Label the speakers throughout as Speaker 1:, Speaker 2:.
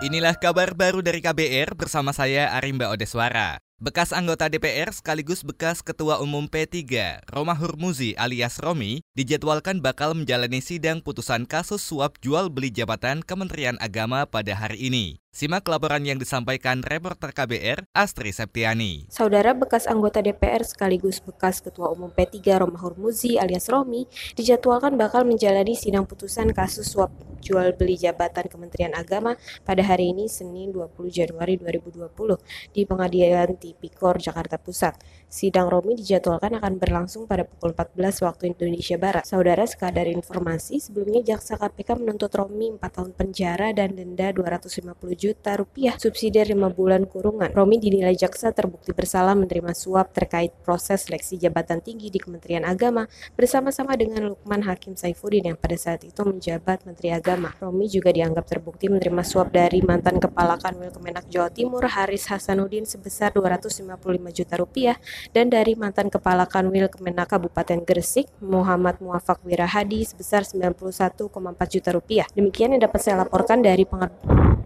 Speaker 1: Inilah kabar baru dari KBR bersama saya Arimba Odeswara. Bekas anggota DPR sekaligus bekas Ketua Umum P3, Roma Hurmuzi alias Romi, dijadwalkan bakal menjalani sidang putusan kasus suap jual beli jabatan Kementerian Agama pada hari ini. Simak laporan yang disampaikan reporter KBR Astri Septiani.
Speaker 2: Saudara bekas anggota DPR sekaligus bekas Ketua Umum P3 Roma Hurmuzi alias Romi dijadwalkan bakal menjalani sidang putusan kasus suap jual beli jabatan Kementerian Agama pada hari ini Senin 20 Januari 2020 di Pengadilan Tipikor Jakarta Pusat. Sidang Romi dijadwalkan akan berlangsung pada pukul 14 waktu Indonesia Barat. Saudara sekadar informasi, sebelumnya jaksa KPK menuntut Romi 4 tahun penjara dan denda 250 juta rupiah subsidi 5 bulan kurungan. Romi dinilai jaksa terbukti bersalah menerima suap terkait proses seleksi jabatan tinggi di Kementerian Agama bersama-sama dengan Lukman Hakim Saifuddin yang pada saat itu menjabat Menteri Agama. Romi juga dianggap terbukti menerima suap dari mantan Kepala Kanwil Kemenak Jawa Timur Haris Hasanuddin sebesar 255 juta rupiah dan dari mantan Kepala Kanwil Kemenak Kabupaten Gresik, Muhammad Muafak Wirahadi sebesar 91,4 juta rupiah. Demikian yang dapat saya laporkan dari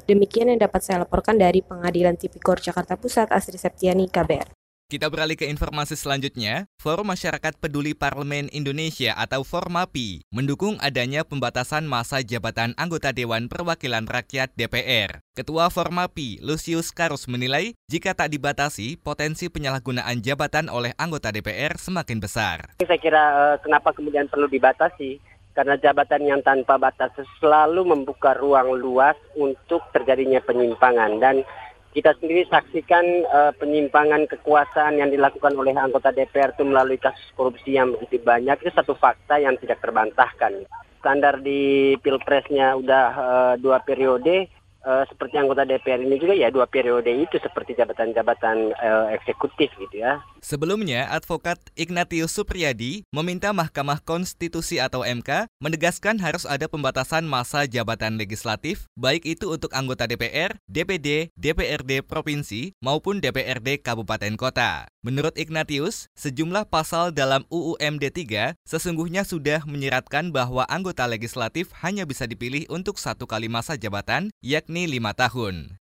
Speaker 2: Demikian yang dapat saya laporkan dari Pengadilan Tipikor Jakarta Pusat, Astri Septiani, KBR.
Speaker 1: Kita beralih ke informasi selanjutnya. Forum Masyarakat Peduli Parlemen Indonesia atau Formapi mendukung adanya pembatasan masa jabatan anggota Dewan Perwakilan Rakyat DPR. Ketua Formapi, Lucius Karus menilai jika tak dibatasi, potensi penyalahgunaan jabatan oleh anggota DPR semakin besar.
Speaker 3: Saya kira uh, kenapa kemudian perlu dibatasi? Karena jabatan yang tanpa batas selalu membuka ruang luas untuk terjadinya penyimpangan dan kita sendiri saksikan uh, penyimpangan kekuasaan yang dilakukan oleh anggota DPR itu melalui kasus korupsi yang begitu banyak itu satu fakta yang tidak terbantahkan. Standar di pilpresnya udah uh, dua periode, uh, seperti anggota DPR ini juga ya dua periode itu seperti jabatan-jabatan uh, eksekutif gitu ya.
Speaker 1: Sebelumnya, advokat Ignatius Supriyadi meminta Mahkamah Konstitusi atau MK menegaskan harus ada pembatasan masa jabatan legislatif baik itu untuk anggota DPR, DPD, DPRD provinsi maupun DPRD kabupaten kota. Menurut Ignatius, sejumlah pasal dalam UU MD 3 sesungguhnya sudah menyeratkan bahwa anggota legislatif hanya bisa dipilih untuk satu kali masa jabatan, yakni lima tahun.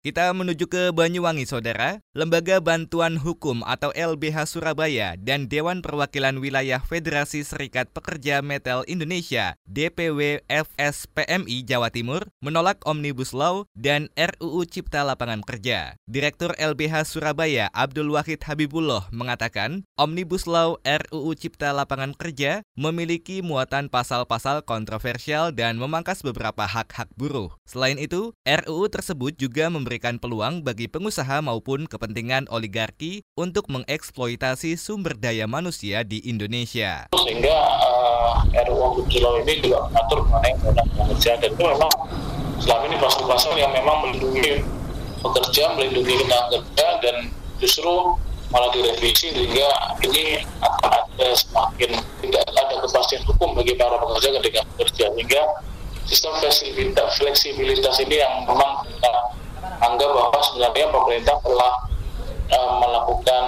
Speaker 1: Kita menuju ke Banyuwangi, Saudara. Lembaga Bantuan Hukum atau LBH Surabaya dan Dewan Perwakilan Wilayah Federasi Serikat Pekerja Metal Indonesia DPW FSPMI Jawa Timur menolak Omnibus Law dan RUU Cipta Lapangan Kerja. Direktur LBH Surabaya Abdul Wahid Habibullah mengatakan, Omnibus Law RUU Cipta Lapangan Kerja memiliki muatan pasal-pasal kontroversial dan memangkas beberapa hak-hak buruh. Selain itu, RUU tersebut juga memberi memberikan peluang bagi pengusaha maupun kepentingan oligarki untuk mengeksploitasi sumber daya manusia di Indonesia.
Speaker 4: Sehingga uh, RUU Omnibus Law ini juga mengatur mengenai undang pekerja dan itu memang selama ini pasal-pasal yang memang melindungi pekerja, melindungi tenaga kerja dan justru malah direvisi sehingga ini akan ada semakin tidak ada kepastian hukum bagi para pekerja ketika bekerja sehingga sistem fleksibilitas, fleksibilitas ini yang memang kita anggap bahwa sebenarnya pemerintah telah uh, melakukan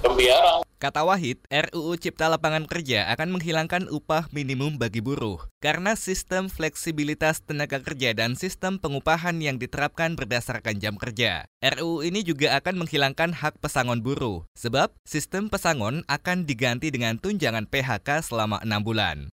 Speaker 4: pembiaran.
Speaker 1: Kata Wahid, RUU Cipta Lapangan Kerja akan menghilangkan upah minimum bagi buruh karena sistem fleksibilitas tenaga kerja dan sistem pengupahan yang diterapkan berdasarkan jam kerja. RUU ini juga akan menghilangkan hak pesangon buruh, sebab sistem pesangon akan diganti dengan tunjangan PHK selama enam bulan.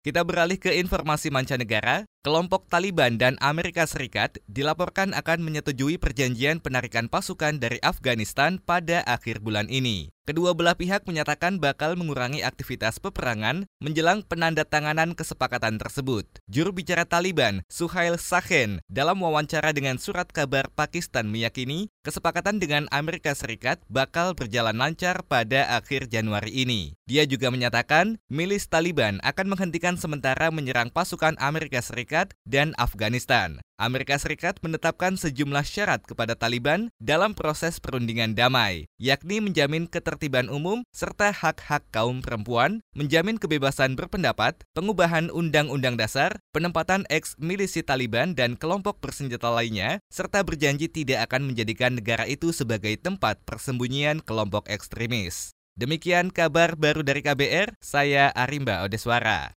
Speaker 1: Kita beralih ke informasi mancanegara. Kelompok Taliban dan Amerika Serikat dilaporkan akan menyetujui perjanjian penarikan pasukan dari Afghanistan pada akhir bulan ini. Kedua belah pihak menyatakan bakal mengurangi aktivitas peperangan menjelang penandatanganan kesepakatan tersebut. Juru bicara Taliban, Suhail Sahen, dalam wawancara dengan surat kabar Pakistan meyakini kesepakatan dengan Amerika Serikat bakal berjalan lancar pada akhir Januari ini. Dia juga menyatakan milis Taliban akan menghentikan sementara menyerang pasukan Amerika Serikat Serikat dan Afghanistan. Amerika Serikat menetapkan sejumlah syarat kepada Taliban dalam proses perundingan damai, yakni menjamin ketertiban umum serta hak-hak kaum perempuan, menjamin kebebasan berpendapat, pengubahan undang-undang dasar, penempatan eks-milisi Taliban dan kelompok bersenjata lainnya, serta berjanji tidak akan menjadikan negara itu sebagai tempat persembunyian kelompok ekstremis. Demikian kabar baru dari KBR, saya Arimba Odeswara.